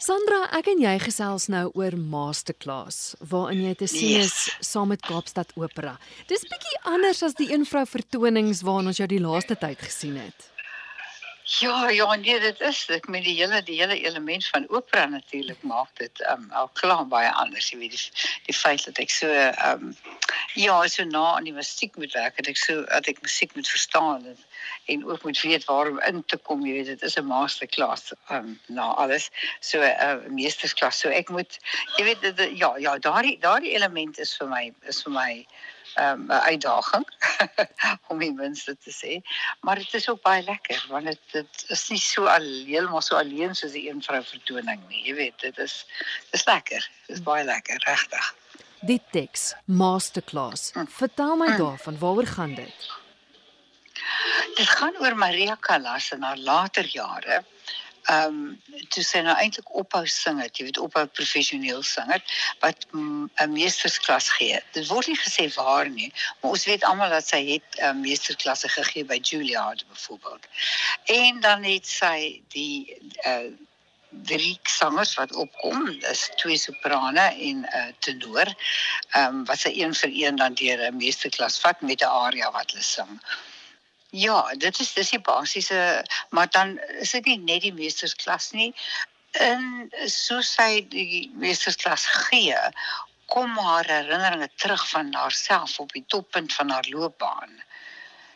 Sandra, ek en jy gesels nou oor Masterclass waarin jy te sien is yes. saam met Kaapstad Opera. Dis bietjie anders as die eenvrou vertonings waarna ons jou die laaste tyd gesien het. Ja, ja, nee, dit is dit met die hele die hele element van opera natuurlik maak dit um al klaar baie anders, jy weet die, die feit dat ek so um ja, so na aan die musiek moet werk, dat ek so dat ek musiek moet verstaan en, en ook moet weet waar om in te kom, jy weet dit is 'n masterclass um na alles. So 'n uh, meestersklas. So ek moet jy weet dit, ja, ja, daardie daardie element is vir my is vir my um, 'n uitdaging om die minste te sê, maar dit is ook baie lekker want dit dit is nie so alleen maar so alleen soos die een vrou vertoning nie. Jy weet, dit is dis lekker. Dit is baie lekker, regtig. Die teks masterclass. Hm. Vertel my hm. daarvan, waaroor gaan dit? Dit gaan oor Maria Callas in haar later jare ehm um, toe sy nou eintlik ophou sing het, jy weet ophou professioneel sing het wat 'n meestersklas gee. Dit word nie gesê waar nie, maar ons weet almal dat sy het 'n um, meesterklasse gegee by Juilliard byvoorbeeld. En dan het sy die uh drie sangers wat opkom, dis twee soprane en 'n uh, tenor. Ehm um, wat sy een vir een dan deur 'n meesterklas vat met 'n aria wat hulle sing. Ja, dit is dis die basiese, maar dan is dit nie net die meestersklas nie. En soos sy die meestersklas gee, kom haar herinneringe terug van haarself op die toppunt van haar loopbaan.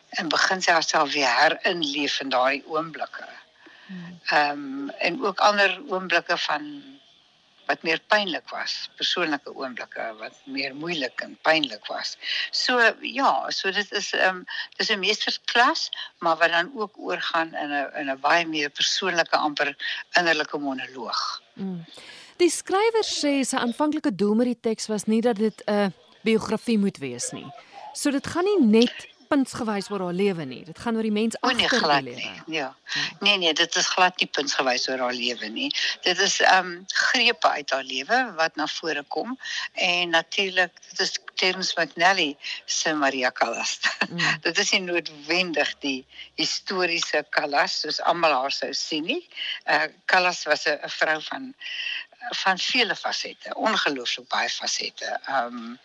En begin sy haarself weer herinleef in daardie oomblikke. Hmm. Ehm um, en ook ander oomblikke van wat meer pynlik was, persoonlike oomblikke wat meer moeilik en pynlik was. So ja, so dit is ehm um, dis 'n meestersklas, maar wat dan ook oorgaan in 'n in 'n baie meer persoonlike amper innerlike monoloog. Mm. Die skrywer sê sy aanvanklike doel met die teks was nie dat dit 'n biografie moet wees nie. So dit gaan nie net puntsgewys oor haar lewe nie. Dit gaan oor die mens agter nee, die lewe. Ja. ja. Nee nee, dit is glad nie puntsgewys oor haar lewe nie. Dit is ehm um, grepe uit haar lewe wat na vore kom en natuurlik dit is Terms McNally se Maria Callas. Mm. dit is nie noodwendig die historiese Callas soos almal haar sou sien nie. Uh Callas was 'n vrou van van vele fasette, ongelooflik baie fasette. Ehm um,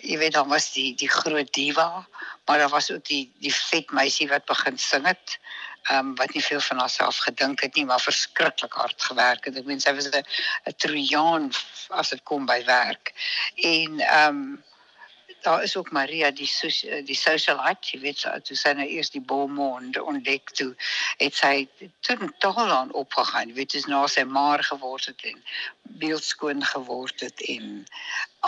jy weet dan was die die groot diva, maar daar was ook die die vet meisie wat begin sing het. Ehm um, wat nie veel van haarself gedink het nie, maar verskriklik hard gewerk het. Ek meen sy was 'n 'n trojaan as dit kom by werk. En ehm um, daar is ook Maria die socia, die socialite, jy weet sy toe sy nou eers die Beaumont ontdek toe het sy totaal aan opgegaan, jy weet dis na sy maar geword het en beeldskoon geword het en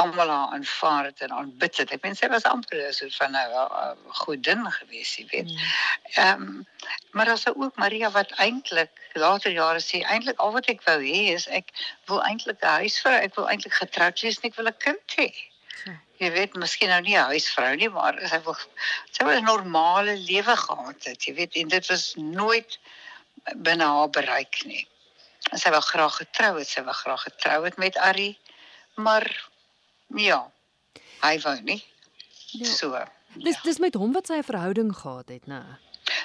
almal haar aanvaar het en aanbid het. Ek meen sy was amper so van 'n godin gewees, jy weet. Mm. Ehm um, maar daar's ook Maria wat eintlik later jare sê eintlik al wat ek wou hê is ek wil eintlik 'n huisvrou, ek wil eintlik getroud wees en ek wil 'n kind hê. Jy weet, miskien nou nie 'n huisvrou nie, maar sy wil sy wil 'n normale lewe gehad het, jy weet, en dit was nooit binne haar bereik nie. En sy wou graag getrou het, sy wou graag getrou het met Ari, maar ja, hy wou nie. Ja. So. Dis ja. dis met hom wat sy 'n verhouding gehad het, né?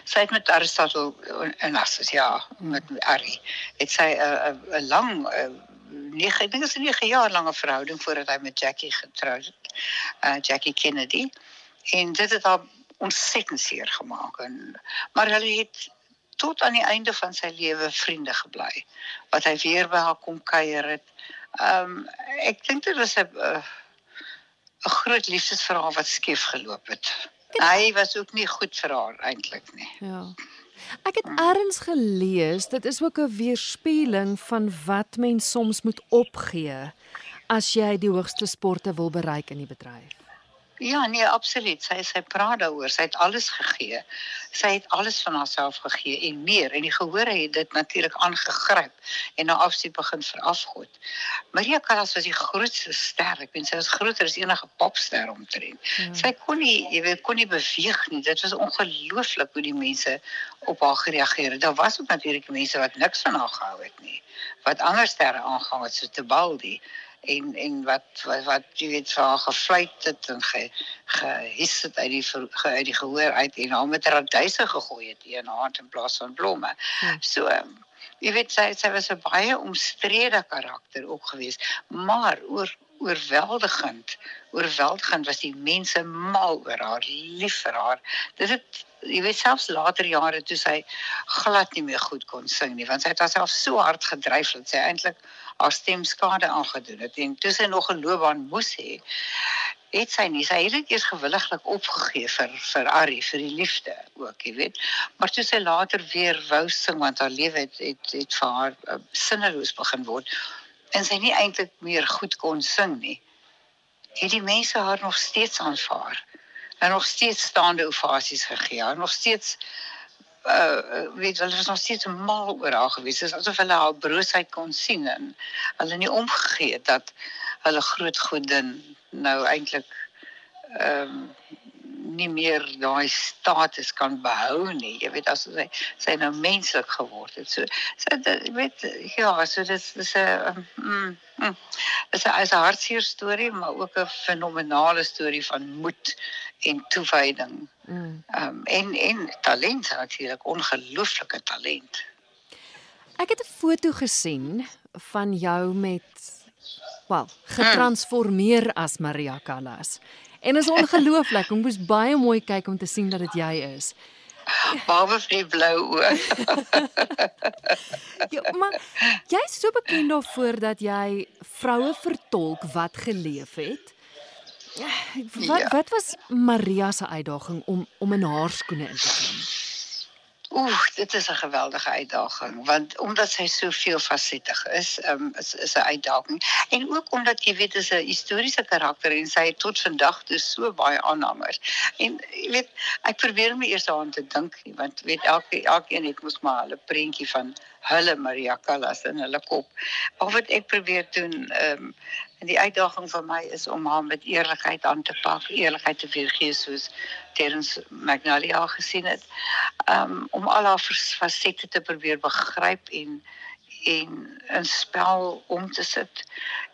Sy het met Aristotle en Assis, ja, met Ari. Het sy 'n 'n lang 9 ek dink dit is 'n 9 jaar lange verhouding voordat hy met Jackie getroud het. Uh Jackie Kennedy. En dit het haar ontsettend seer gemaak en maar hulle het tot aan die einde van sy lewe vriende gebly. Wat hy weer by haar kom kuier het. Um ek dink dit was 'n 'n groot liefdesverhaal wat skief geloop het. Hy was ook nie goed vir haar eintlik nie. Ja. Ek het eers gelees dit is ook 'n weerspieëling van wat mens soms moet opgee as jy die hoogste sporte wil bereik in die bedryf. Ja, nee, absoluut. Sy sy praat daaroor. Sy het alles gegee. Sy het alles van haarself gegee en meer en die gehoor het dit natuurlik aangegryp en na afsie begin verafgod. Maria Callas was die grootste ster. Ek weet sy was groter as enige popster omtrent. Hmm. Sy kon nie, jy weet, kon nie beweeg nie. Dit was ongelooflik hoe die mense op haar gereageer het. Daar was ook natuurlik mense wat niks van haar gehou het nie. Wat ander sterre aangehang het so te Baldi en en wat wat, wat jy weet vir haar gefluit het en ge gehies het uit die ge, uit die gehoor uit en haar met raduise gegooi het in haar in plaas van blomme. Hmm. So jy weet sy sy was 'n baie omstrede karakter ook geweest, maar oor oorweldigend. Oorweldigend was die mense mal oor haar, lief vir haar. Dit het jy weet selfs later jare toe sy glad nie meer goed kon sing nie, want sy het haarself so hard gedryf dat sy eintlik haar stem skade aangedoen het en toe sy nog 'n loopbaan moes hê het sy nie sy het eers gewilliglik opgegee vir vir Arrie vir die liefde ook jy weet. Maar toe sy later weer wou sing want haar lewe het het, het vir haar uh, sinneloos begin word en sy nie eintlik meer goed kon sing nie het die mense haar nog steeds aanvaar en nog steeds staande ovasies gegee haar nog steeds uh weet hulle was nog steeds mal oor haar gewees. Is asof hulle haar broosheid kon sien en hulle nie omgegee het dat hulle groot godin nou eintlik ehm um, nie meer daai status kan behou nie. Jy weet as sy sy nou menslik geword het. So so jy weet ja, so dis dis 'n mm, mm, dis 'n is 'n hartseer storie, maar ook 'n fenominale storie van moed en toewyding. Mm. Ehm um, en en talent natuurlik, ongelooflike talent. Ek het 'n foto gesien van jou met wel, getransformeer as Maria Callas. En is ongelooflik, ek moes baie mooi kyk om te sien dat dit jy is. Baie vir die blou oë. ja, maar jy is so bekend daarvoor dat jy vroue vertolk wat geleef het. Wat ja. wat was Maria se uitdaging om om in haar skoene in te klim? Oeh, dit is 'n geweldige uitdaging want omdat sy soveel fasettig is, um, is is 'n uitdaging. En ook omdat jy weet dis 'n historiese karakter en sy tot vandag dus so baie aanhangers. En jy weet, ek probeer my eers aan te dink nie want weet elke elkeen het mos maar 'n prentjie van hulle Maria Callas in hulle kop. Of wat ek probeer doen, ehm um, En die uitdaging vir my is om haar met eerlikheid aan te pak, eerlikheid te weergee soos Terence Magnolia gesien het. Um om al haar fasette te probeer begryp en en 'n spel om te sit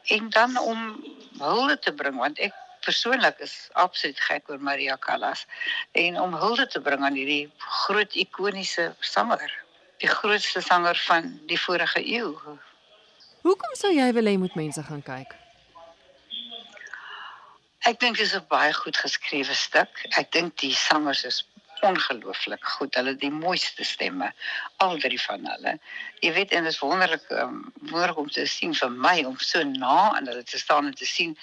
en dan om hulde te bring want ek persoonlik is absoluut gek oor Maria Callas en om hulde te bring aan hierdie groot ikoniese sanger, die grootste sanger van die vorige eeu. Hoekom sou jy wil hê moet mense gaan kyk? Ek dink dit is 'n baie goed geskrewe stuk. Ek dink die sangers is ongelooflik goed. Hulle het die mooiste stemme, al drie van hulle. Jy weet en dit is wonderlik um, wonderlik om te sien vir my om so na aan hulle te staan en te sien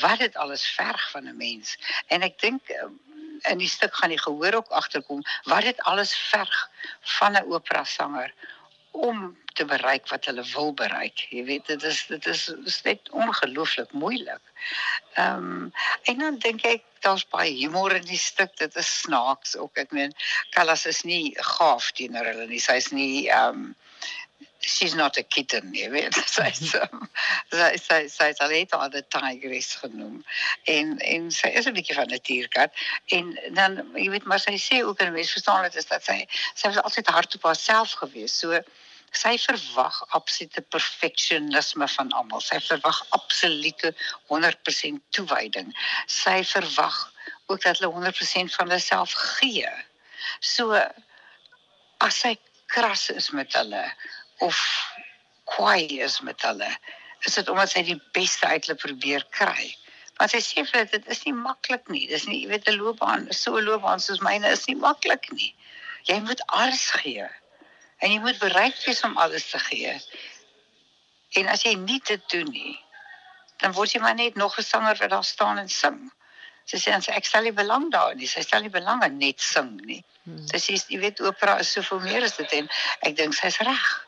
wat dit alles verg van 'n mens. En ek dink um, in die stuk gaan jy gehoor ook agterkom wat dit alles verg van 'n opera sanger om te bereik wat hulle wil bereik. Jy weet dit is dit is, is net ongelooflik moeilik. Ehm um, en dan dink ek daar's baie humor in die stuk. Dit is snaaks ook. Ek meen Callas is nie gaaf teenoor hulle nie. Sy's nie ehm um, she's not a kitten, jy weet. Sy's um, sy sy sy sy het al die tigress genoem. En en sy is 'n bietjie van 'n tierkat en dan jy weet maar sy sê ook en mense verstaan dit is dat sy sy was altyd hard op haarself gewees. So sy verwag absolute perfeksionisme van almal. Sy verwag absolute 100% toewyding. Sy verwag ook dat hulle 100% van hulle self gee. So as sy kras is met hulle of kwaai is met hulle, is dit omdat sy die beste uit hulle probeer kry. Want sy sê vir dit is nie maklik nie. Dis nie, jy weet, 'n loopbaan, so 'n loopbaan soos myne is nie maklik nie. Jy moet alles gee. En jy moet bereid wees om alles te gee. En as jy nie dit doen nie, dan word jy maar net nog 'n sanger wat daar staan en sing. Sy sê sê ek stel nie belang daarin nie. Sy stel nie belang in net sing nie. Hmm. Sy sê jy weet opera is soveel meer as dit en ek dink sy's reg.